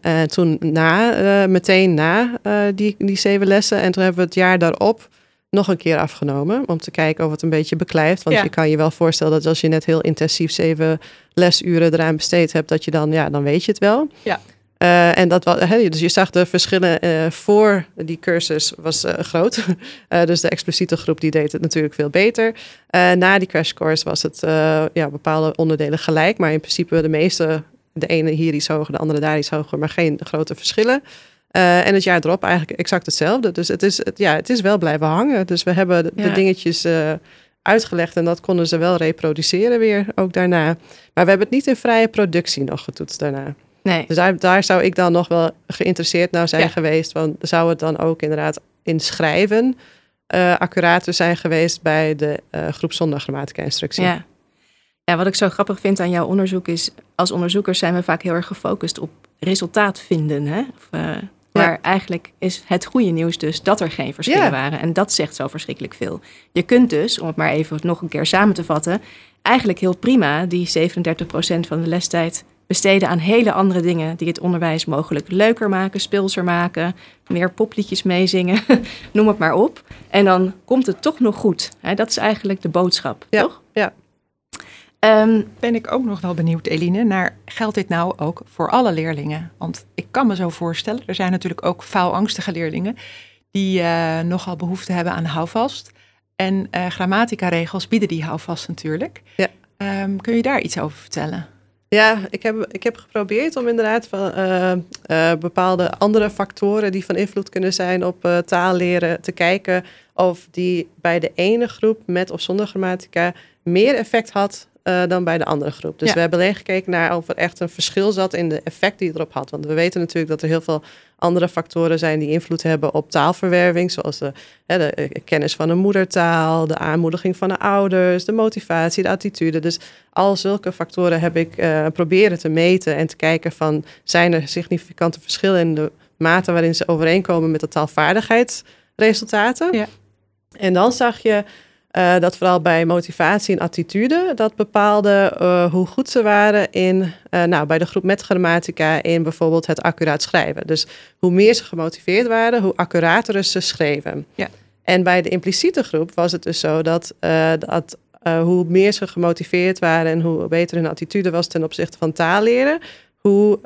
Speaker 3: En toen na, meteen na die, die zeven lessen. En toen hebben we het jaar daarop nog een keer afgenomen. Om te kijken of het een beetje beklijft. Want je kan je wel voorstellen dat als je net heel intensief zeven lesuren eraan besteed hebt, dat je dan, ja, dan weet je het wel.
Speaker 1: Ja.
Speaker 3: Uh, en dat was, dus je zag de verschillen uh, voor die cursus was uh, groot. dus de expliciete groep die deed het natuurlijk veel beter. na die crash course was het ja, bepaalde onderdelen gelijk. Maar in principe de meeste, de ene hier iets hoger, de andere daar iets hoger, maar geen grote verschillen. Uh, en het jaar erop eigenlijk exact hetzelfde. Dus het is, het, ja, het is wel blijven hangen. Dus we hebben de, de dingetjes uh, uitgelegd en dat konden ze wel reproduceren weer ook daarna. Maar we hebben het niet in vrije productie nog getoetst daarna.
Speaker 2: Nee.
Speaker 3: Dus daar, daar zou ik dan nog wel geïnteresseerd naar zijn geweest. Want zou het dan ook inderdaad in schrijven uh, accurater zijn geweest bij de groep zonder grammatica instructie?
Speaker 2: Ja. Ja, wat ik zo grappig vind aan jouw onderzoek is, als onderzoekers zijn we vaak heel erg gefocust op resultaat vinden. Hè? Of, maar eigenlijk is het goede nieuws dus dat er geen verschillen waren. En dat zegt zo verschrikkelijk veel. Je kunt dus, om het maar even nog een keer samen te vatten, eigenlijk heel prima die 37% van de lestijd besteden aan hele andere dingen die het onderwijs mogelijk leuker maken, speelser maken, meer popliedjes meezingen, noem het maar op. En dan komt het toch nog goed. Dat is eigenlijk de boodschap,
Speaker 3: ja.
Speaker 2: toch?
Speaker 3: Ja.
Speaker 1: Um, ben ik ook nog wel benieuwd, Eline, naar geldt dit nou ook voor alle leerlingen? Want ik kan me zo voorstellen, er zijn natuurlijk ook faalangstige leerlingen die uh, nogal behoefte hebben aan houvast. En uh, grammatica-regels bieden die houvast natuurlijk.
Speaker 3: Ja.
Speaker 1: Um, kun je daar iets over vertellen?
Speaker 3: Ja, ik heb, ik heb geprobeerd om inderdaad van uh, uh, bepaalde andere factoren die van invloed kunnen zijn op uh, taalleren te kijken of die bij de ene groep met of zonder grammatica meer effect had uh, dan bij de andere groep. Dus
Speaker 1: Ja.
Speaker 3: we hebben alleen gekeken naar of er echt een verschil zat in de effect die het erop had. Want we weten natuurlijk dat er heel veel andere factoren zijn die invloed hebben op taalverwerving, zoals de, hè, de eh, kennis van een moedertaal, de aanmoediging van de ouders, de motivatie, de attitude. Dus al zulke factoren heb ik eh, proberen te meten en te kijken van zijn er significante verschillen in de mate waarin ze overeenkomen met de taalvaardigheidsresultaten.
Speaker 1: Ja.
Speaker 3: En dan zag je uh, dat vooral bij motivatie en attitude, dat bepaalde uh, hoe goed ze waren in, uh, nou, bij de groep met grammatica in bijvoorbeeld het accuraat schrijven. Dus hoe meer ze gemotiveerd waren, hoe accurater ze schreven.
Speaker 1: Ja.
Speaker 3: En bij de impliciete groep was het dus zo dat, dat hoe meer ze gemotiveerd waren en hoe beter hun attitude was ten opzichte van taalleren, hoe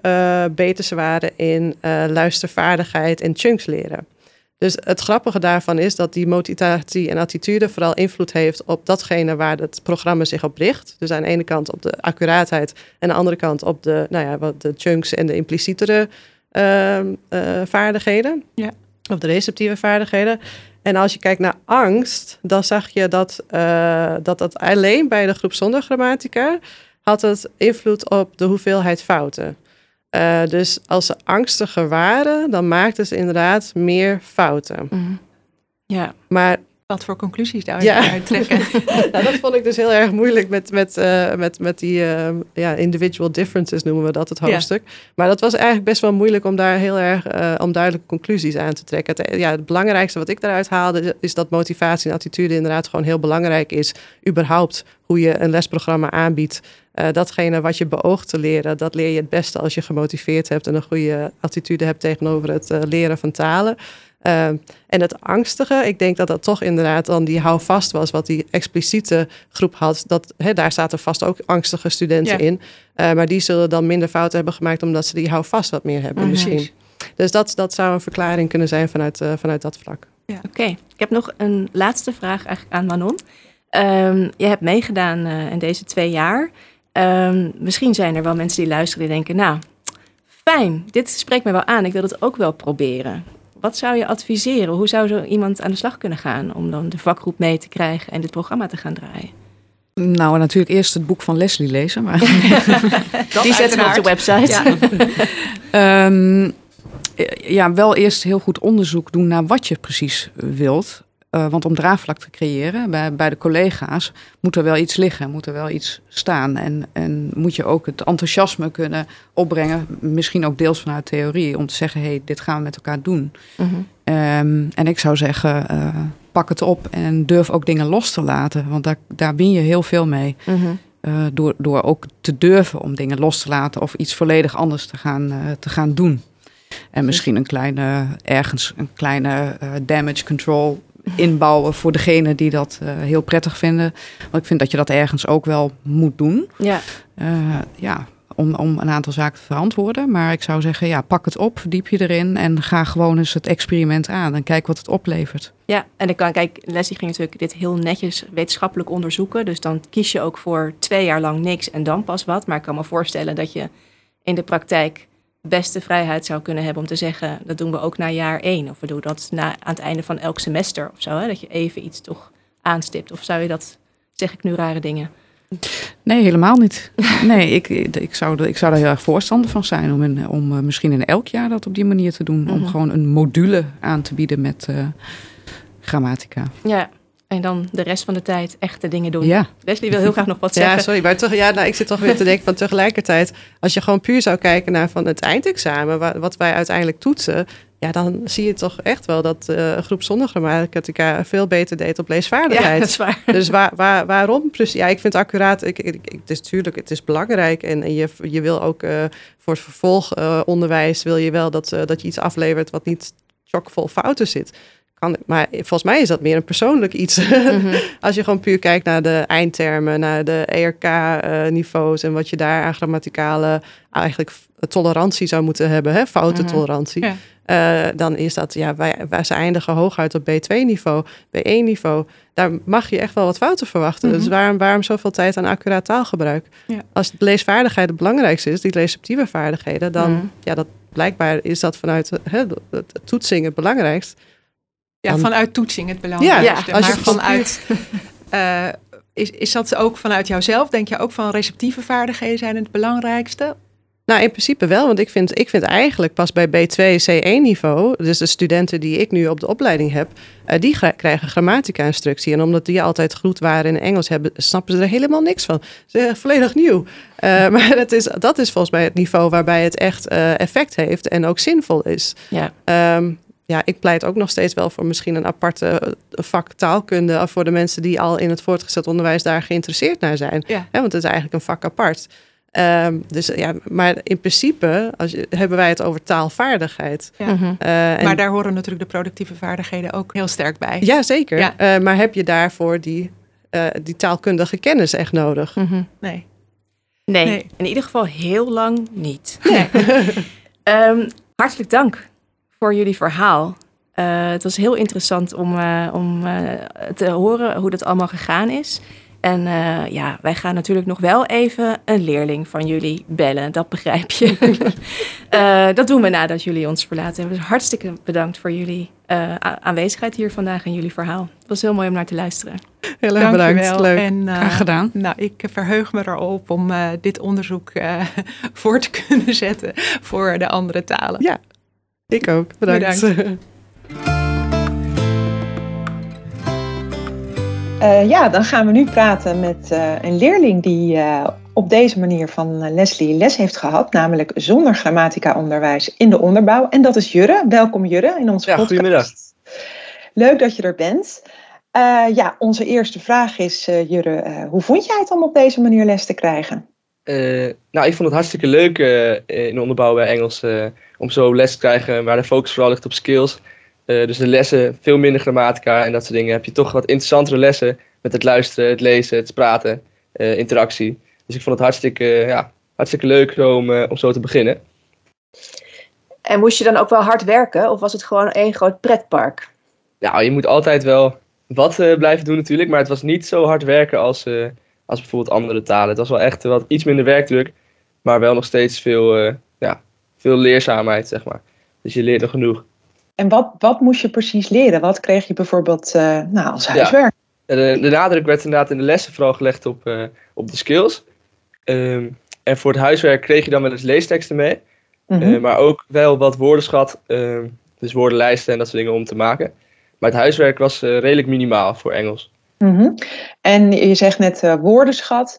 Speaker 3: beter ze waren in luistervaardigheid en chunks leren. Dus het grappige daarvan is dat die motivatie en attitude vooral invloed heeft op datgene waar het programma zich op richt. Dus aan de ene kant op de accuraatheid en aan de andere kant op de, nou ja, wat de chunks en de implicietere uh, uh, vaardigheden.
Speaker 1: Ja.
Speaker 3: Of de receptieve vaardigheden. En als je kijkt naar angst, dan zag je dat, uh, dat het alleen bij de groep zonder grammatica had het invloed op de hoeveelheid fouten. Uh, dus als ze angstiger waren, dan maakten ze inderdaad meer fouten.
Speaker 2: Mm. Ja.
Speaker 3: Maar
Speaker 1: wat voor conclusies daar
Speaker 3: ja.
Speaker 1: uit trekken?
Speaker 3: nou, dat vond ik dus heel erg moeilijk met, met, uh, met, met die uh, ja, individual differences noemen we dat, het hoofdstuk. Ja. Maar dat was eigenlijk best wel moeilijk om daar heel erg uh, om duidelijke conclusies aan te trekken. Het, ja, het belangrijkste wat ik daaruit haalde is dat motivatie en attitude inderdaad gewoon heel belangrijk is. Überhaupt hoe je een lesprogramma aanbiedt. Uh, datgene wat je beoogt te leren, dat leer je het beste als je gemotiveerd hebt en een goede attitude hebt tegenover het uh, leren van talen. Uh, en het angstige, ik denk dat dat toch inderdaad dan die houvast was, wat die expliciete groep had. Dat, he, daar zaten vast ook angstige studenten
Speaker 1: Ja.
Speaker 3: in. Uh, maar die zullen dan minder fouten hebben gemaakt omdat ze die houvast wat meer hebben
Speaker 2: Mhm.
Speaker 3: misschien. Dus dat, dat zou een verklaring kunnen zijn vanuit, uh, vanuit dat vlak.
Speaker 2: Oké, okay. ik heb nog een laatste vraag eigenlijk aan Manon. Um, je hebt meegedaan uh, in deze twee jaar. Um, misschien zijn er wel mensen die luisteren die denken, nou, fijn, dit spreekt me wel aan. Ik wil het ook wel proberen. Wat zou je adviseren? Hoe zou zo iemand aan de slag kunnen gaan om dan de vakgroep mee te krijgen en dit programma te gaan draaien?
Speaker 4: Nou, natuurlijk eerst het boek van Leslie lezen. Maar
Speaker 2: Die zetten we op de website.
Speaker 4: Ja. um, ja, wel eerst heel goed onderzoek doen naar wat je precies wilt. Uh, want om draagvlak te creëren bij, bij de collega's moet er wel iets liggen, moet er wel iets staan. En, en moet je ook het enthousiasme kunnen opbrengen, misschien ook deels vanuit theorie, om te zeggen, hé, hey, dit gaan we met elkaar doen. Mhm. Ehm, en ik zou zeggen, uh, pak het op en durf ook dingen los te laten, want daar, daar win je heel veel mee. Mhm. Uh, door, door ook te durven om dingen los te laten of iets volledig anders te gaan, te gaan doen. En misschien een kleine, ergens een kleine damage control inbouwen voor degene die dat uh, heel prettig vinden. Want ik vind dat je dat ergens ook wel moet doen. Ja. Uh, ja, om, om een aantal zaken te verantwoorden. Maar ik zou zeggen, ja, pak het op, diep je erin en ga gewoon eens het experiment aan en kijk wat het oplevert.
Speaker 2: Ja, en ik kan, kijk, Leslie ging natuurlijk dit heel netjes wetenschappelijk onderzoeken. Dus dan kies je ook voor twee jaar lang niks en dan pas wat. Maar ik kan me voorstellen dat je in de praktijk beste vrijheid zou kunnen hebben om te zeggen, dat doen we ook na jaar één. Of we doen dat na, aan het einde van elk semester of zo. Hè? Dat je even iets toch aanstipt. Of zou je dat, zeg ik nu rare dingen?
Speaker 4: Nee, helemaal niet. Nee, ik, ik, zou, ik zou daar heel erg voorstander van zijn om, in, om uh, misschien in elk jaar dat op die manier te doen. Om mhm. gewoon een module aan te bieden met uh, grammatica.
Speaker 2: Ja, en dan de rest van de tijd echte dingen doen. Ja. Leslie wil heel graag nog wat zeggen.
Speaker 3: Ja, sorry, maar toch, ja, nou, ik zit toch weer te denken van tegelijkertijd, als je gewoon puur zou kijken naar van het eindexamen, wat wij uiteindelijk toetsen, ja, dan zie je toch echt wel dat uh, een groep zonder grammatica veel beter deed op leesvaardigheid. Ja, dat is waar. Dus waar, waar, waarom? Precies, ja, ik vind het accuraat. Ik, ik, het is natuurlijk, het is belangrijk en, en je, je wil ook uh, voor het vervolgonderwijs wil je wel dat, uh, dat je iets aflevert wat niet chockvol fouten zit maar volgens mij is dat meer een persoonlijk iets. Mhm. Als je gewoon puur kijkt naar de eindtermen, naar de ERK-niveaus en wat je daar aan grammaticale eigenlijk tolerantie zou moeten hebben, hè, foutentolerantie. Mm uh, dan is dat, ja, wij, wij ze eindigen hooguit op B2-niveau, B1-niveau. Daar mag je echt wel wat fouten verwachten. Dus mhm. waarom, waarom zoveel tijd aan accuraat taalgebruik? Als leesvaardigheid het belangrijkste is, die receptieve vaardigheden, dan, mhm. ja, dat blijkbaar is dat vanuit hè, het toetsing het belangrijkst.
Speaker 1: Ja, vanuit toetsing het belangrijkste. Ja, als je vanuit. Uh, is, is dat ook vanuit jouzelf? Denk je ook van receptieve vaardigheden zijn het belangrijkste?
Speaker 3: Nou, in principe wel, want ik vind, ik vind eigenlijk pas bij B2, C1 niveau, dus de studenten die ik nu op de opleiding heb, uh, die krijgen grammatica-instructie. En omdat die altijd goed waren in Engels hebben, snappen ze er helemaal niks van. Ze zijn volledig nieuw. Uh, maar dat is, dat is volgens mij het niveau waarbij het echt uh, effect heeft en ook zinvol is. Ja. Um, ja, ik pleit ook nog steeds wel voor misschien een aparte eh, vak taalkunde voor de mensen die al in het voortgezet onderwijs daar geïnteresseerd naar zijn. Ja. want het is eigenlijk een vak apart. Um, dus ja, maar in principe als je, hebben wij het over taalvaardigheid. Ja.
Speaker 1: Uh, maar daar horen natuurlijk de productieve vaardigheden ook heel sterk bij.
Speaker 3: Ja, zeker. Ja. Uh, maar heb je daarvoor die, uh, die taalkundige kennis echt nodig? Mm
Speaker 2: -hmm. nee. nee. nee. in ieder geval heel lang niet. Nee. um, hartelijk dank voor jullie verhaal. Uh, het was heel interessant om, uh, om uh, te horen hoe dat allemaal gegaan is. En ja, wij gaan natuurlijk nog wel even een leerling van jullie bellen. Dat begrijp je. dat doen we nadat jullie ons verlaten hebben. Dus hartstikke bedankt voor jullie aanwezigheid hier vandaag en jullie verhaal. Het was heel mooi om naar te luisteren.
Speaker 3: Heel erg bedankt. Leuk.
Speaker 1: En,
Speaker 4: Graag gedaan.
Speaker 1: Nou, ik verheug me erop om dit onderzoek voor te kunnen zetten voor de andere talen.
Speaker 3: Ja, ik ook. Bedankt. Bedankt.
Speaker 1: Uh, ja, dan gaan we nu praten met uh, een leerling die uh, op deze manier van Leslie les heeft gehad, namelijk zonder grammatica-onderwijs in de onderbouw. En dat is Jurre. Welkom Jurre in onze ja, podcast. Goedemiddag. Leuk dat je er bent. ja, onze eerste vraag is, Jurre, hoe vond jij het om op deze manier les te krijgen?
Speaker 5: Nou, ik vond het hartstikke leuk in de onderbouw bij Engels om zo les te krijgen waar de focus vooral ligt op skills. Dus de lessen, veel minder grammatica en dat soort dingen. Heb je toch wat interessantere lessen met het luisteren, het lezen, het praten, interactie. Dus ik vond het hartstikke, ja, hartstikke leuk om, om zo te beginnen.
Speaker 2: En moest je dan ook wel hard werken of was het gewoon één groot pretpark?
Speaker 5: Nou, je moet altijd wel wat blijven doen natuurlijk, maar het was niet zo hard werken als, als bijvoorbeeld andere talen. Het was wel echt wat iets minder werkdruk, maar wel nog steeds veel, ja, veel leerzaamheid, zeg maar. Dus je leert er genoeg.
Speaker 1: En wat, wat moest je precies leren? Wat kreeg je bijvoorbeeld uh, nou, als huiswerk?
Speaker 5: Ja, de, de, nadruk werd inderdaad in de lessen vooral gelegd op, uh, op de skills. Um, en voor het huiswerk kreeg je dan wel eens leesteksten mee. Mm -hmm. uh, maar ook wel wat woordenschat, um, dus woordenlijsten en dat soort dingen om te maken. Maar het huiswerk was redelijk minimaal voor Engels.
Speaker 6: Mhm. En je zegt net woordenschat.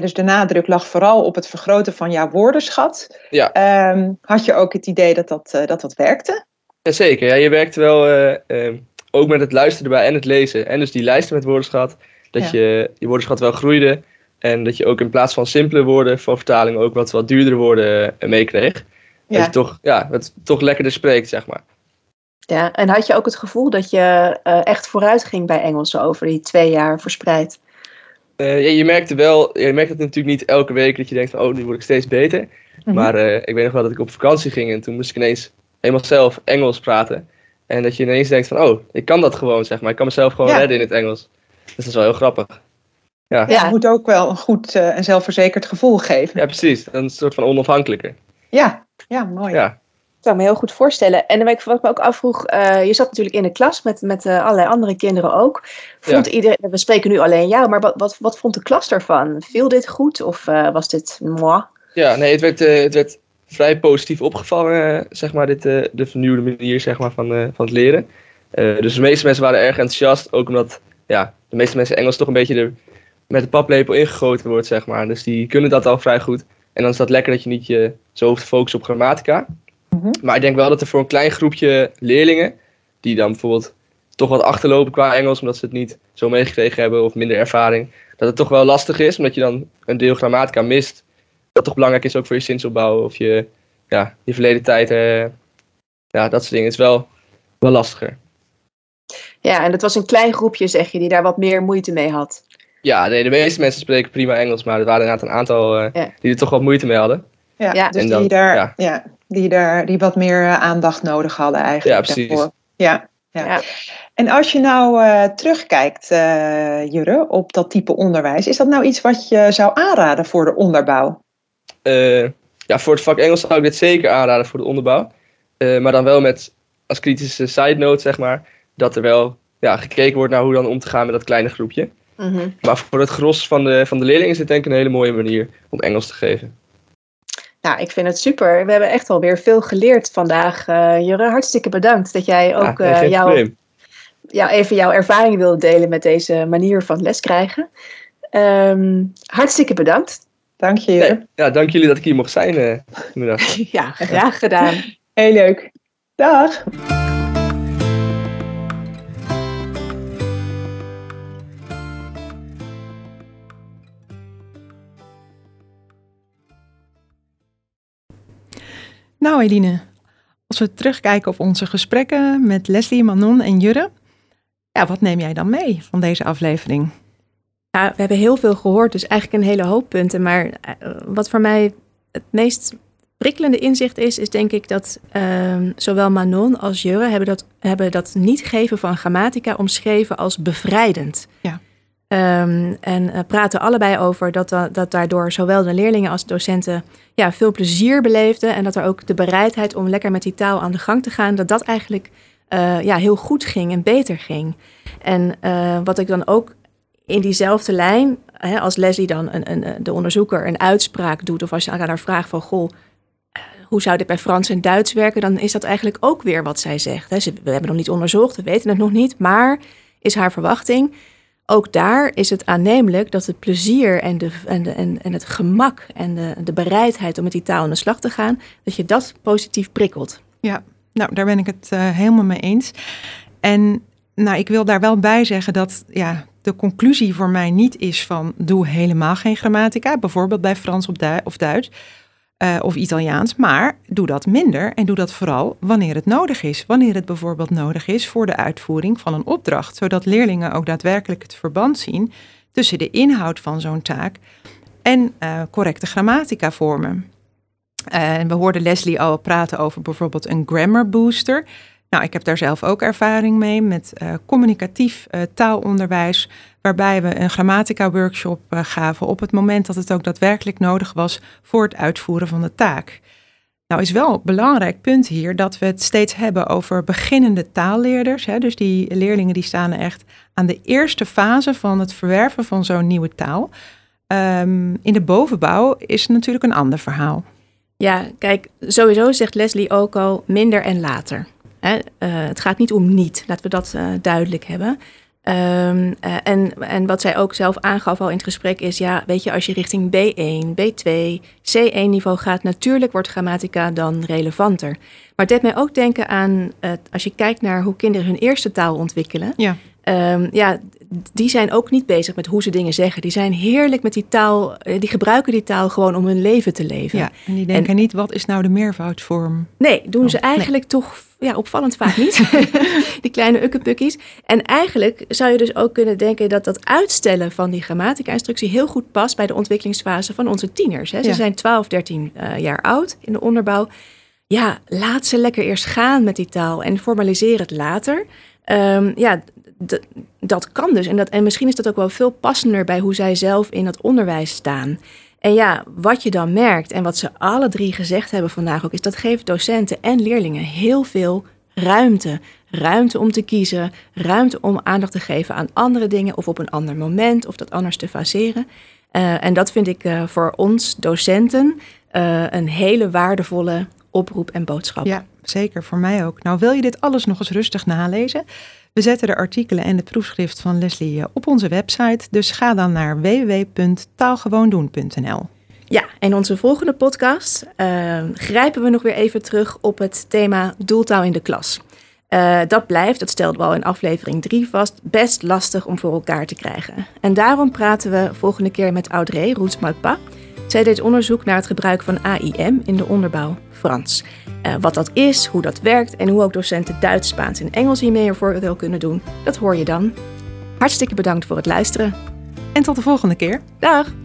Speaker 6: dus de nadruk lag vooral op het vergroten van jouw woordenschat.
Speaker 5: Ja.
Speaker 6: Ehm, had je ook het idee dat dat, dat, dat werkte?
Speaker 5: Jazeker, ja, je werkte wel ehm, ook met het luisteren erbij en het lezen. En dus die lijsten met woordenschat, dat je je woordenschat wel groeide. En dat je ook in plaats van simpele woorden voor vertaling ook wat, wat duurdere woorden meekreeg. Ja. Dat je toch, ja, het toch lekkerder spreekt, zeg maar.
Speaker 2: Ja, en had je ook het gevoel dat je uh, echt vooruit ging bij Engels over die twee jaar verspreid?
Speaker 5: Uh, ja, je merkte wel, je merkt het natuurlijk niet elke week dat je denkt van, oh, nu word ik steeds beter. Mhm. Maar ik weet nog wel dat ik op vakantie ging en toen moest ik ineens helemaal zelf Engels praten. En dat je ineens denkt van, oh, ik kan dat gewoon, zeg maar. Ik kan mezelf gewoon redden in het Engels. Dus dat is wel heel grappig.
Speaker 6: Ja, ja het moet ook wel een goed uh, en zelfverzekerd gevoel geven.
Speaker 5: Ja, precies. Een soort van onafhankelijker.
Speaker 6: Ja, ja mooi.
Speaker 5: Ja.
Speaker 2: Ik zou me heel goed voorstellen. En wat ik me ook afvroeg, uh, je zat natuurlijk in de klas met, met uh, allerlei andere kinderen ook. Vond iedereen, we spreken nu alleen jou, maar wat, wat, wat vond de klas daarvan? Viel dit goed of was dit moi?
Speaker 5: Ja, nee, het werd, het werd vrij positief opgevallen, zeg maar, dit, de vernieuwde manier zeg maar, van, van het leren. dus de meeste mensen waren erg enthousiast, ook omdat ja, de meeste mensen Engels toch een beetje er met de paplepel ingegoten wordt, zeg maar. Dus die kunnen dat al vrij goed. En dan is dat lekker dat je niet je zo hoeft te focussen op grammatica. Mhm. Maar ik denk wel dat er voor een klein groepje leerlingen, die dan bijvoorbeeld toch wat achterlopen qua Engels, omdat ze het niet zo meegekregen hebben of minder ervaring, dat het toch wel lastig is, omdat je dan een deel grammatica mist. Dat toch belangrijk is ook voor je zinsopbouw of je, ja, je verleden tijd. Eh, ja, dat soort dingen is wel, wel lastiger.
Speaker 2: Ja, en het was een klein groepje, zeg je, die daar wat meer moeite mee had.
Speaker 5: Ja, nee, de meeste mensen spreken prima Engels, maar er waren inderdaad een aantal uh, die er toch wat moeite mee hadden.
Speaker 6: Ja, ja. dus die, daar, ja. Die, daar, die wat meer eh, aandacht nodig hadden eigenlijk.
Speaker 5: Ja, precies.
Speaker 6: Ja, ja. En als je nou uh, terugkijkt, Jurre, op dat type onderwijs, is dat nou iets wat je zou aanraden voor de onderbouw?
Speaker 5: ja, voor het vak Engels zou ik dit zeker aanraden voor de onderbouw. maar dan wel met als kritische side note, zeg maar, dat er wel ja, gekeken wordt naar hoe dan om te gaan met dat kleine groepje. Mhm. Maar voor het gros van de, van de leerlingen is het denk ik een hele mooie manier om Engels te geven.
Speaker 2: Nou, ik vind het super. We hebben echt alweer veel geleerd vandaag. Uh, Jure, hartstikke bedankt dat jij ook ja, uh, jou, even jouw ervaring wilde delen met deze manier van les krijgen. Um, hartstikke bedankt.
Speaker 6: Dank je. Nee,
Speaker 5: ja, dank jullie dat ik hier mocht zijn uh,
Speaker 2: ja, graag gedaan.
Speaker 6: Heel leuk. Dag. Nou, Eline, als we terugkijken op onze gesprekken met Leslie, Manon en Jurre, ja, wat neem jij dan mee van deze aflevering?
Speaker 2: Ja, we hebben heel veel gehoord, dus eigenlijk een hele hoop punten. Maar eh, wat voor mij het meest prikkelende inzicht is, is denk ik dat ehm, zowel Manon als Jurre hebben dat, hebben dat niet geven van grammatica omschreven als bevrijdend.
Speaker 6: Ja.
Speaker 2: Um, en uh, praten allebei over dat, dat daardoor zowel de leerlingen als de docenten ja, veel plezier beleefden. En dat er ook de bereidheid om lekker met die taal aan de gang te gaan, dat dat eigenlijk uh, ja, heel goed ging en beter ging. En wat ik dan ook in diezelfde lijn, hè, als Leslie dan een, een, de onderzoeker een uitspraak doet, of als je aan haar vraagt van goh, hoe zou dit bij Frans en Duits werken, dan is dat eigenlijk ook weer wat zij zegt. Hè. We hebben nog niet onderzocht, we weten het nog niet, maar is haar verwachting ook daar is het aannemelijk dat het plezier en, de, en, de, en, het gemak en de, de bereidheid om met die taal aan de slag te gaan, dat je dat positief prikkelt.
Speaker 1: Ja, nou daar ben ik het uh, helemaal mee eens. En nou, ik wil daar wel bij zeggen dat ja, de conclusie voor mij niet is van doe helemaal geen grammatica, bijvoorbeeld bij Frans of Duits. Uh, of Italiaans, maar doe dat minder en doe dat vooral wanneer het nodig is. Wanneer het bijvoorbeeld nodig is voor de uitvoering van een opdracht, zodat leerlingen ook daadwerkelijk het verband zien tussen de inhoud van zo'n taak en uh, correcte grammatica vormen. En we hoorden Leslie al praten over bijvoorbeeld een grammar booster. Nou, ik heb daar zelf ook ervaring mee met uh, communicatief uh, taalonderwijs, waarbij we een grammatica-workshop uh, gaven op het moment dat het ook daadwerkelijk nodig was voor het uitvoeren van de taak. Nou is wel een belangrijk punt hier dat we het steeds hebben over beginnende taalleerders. Hè, dus die leerlingen die staan echt aan de eerste fase van het verwerven van zo'n nieuwe taal. Um, in de bovenbouw is natuurlijk een ander verhaal.
Speaker 2: Ja, kijk, sowieso zegt Leslie ook al minder en later Hè? het gaat niet om niet, laten we dat duidelijk hebben. Ehm, eh, en, en wat zij ook zelf aangaf al in het gesprek is, ja, weet je, als je richting B1, B2, C1 niveau gaat, natuurlijk wordt grammatica dan relevanter. Maar het deed mij ook denken aan, uh, als je kijkt naar hoe kinderen hun eerste taal ontwikkelen. Ja. Um, ja, die zijn ook niet bezig met hoe ze dingen zeggen. Die zijn heerlijk met die taal, eh, die gebruiken die taal gewoon om hun leven te leven.
Speaker 1: Ja, en die denken niet, wat is nou de meervoudsvorm?
Speaker 2: Nee, doen ze oh, eigenlijk toch ja, opvallend vaak niet. die kleine ukkepukkies. En eigenlijk zou je dus ook kunnen denken dat dat uitstellen van die grammatica-instructie heel goed past bij de ontwikkelingsfase van onze tieners. Hè. Ze zijn 12, 13 uh, jaar oud in de onderbouw. Ja, laat ze lekker eerst gaan met die taal en formaliseer het later. Um, ja, dat kan dus. En, dat, en misschien is dat ook wel veel passender bij hoe zij zelf in het onderwijs staan. En ja, wat je dan merkt en wat ze alle drie gezegd hebben vandaag ook, is dat geeft docenten en leerlingen heel veel ruimte. Ruimte om te kiezen, ruimte om aandacht te geven aan andere dingen of op een ander moment of dat anders te faseren. Uh, en dat vind ik uh, voor ons docenten uh, een hele waardevolle oproep en boodschap.
Speaker 1: Ja, zeker voor mij ook. Nou, wil je dit alles nog eens rustig nalezen? We zetten de artikelen en de proefschrift van Leslie eh, op onze website, dus ga dan naar www.taalgewoondoen.nl.
Speaker 2: Ja, in onze volgende podcast uh, grijpen we nog weer even terug op het thema doeltaal in de klas. Uh, dat blijft, dat stelden we al in aflevering 3 vast, best lastig om voor elkaar te krijgen. En daarom praten we volgende keer met Audrey Roetsmalpa. Zij deed onderzoek naar het gebruik van AIM in de onderbouw Frans. Uh, wat dat is, hoe dat werkt en hoe ook docenten Duits, Spaans en Engels hiermee een voordeel kunnen doen, dat hoor je dan. Hartstikke bedankt voor het luisteren.
Speaker 1: En tot de volgende keer.
Speaker 2: Dag!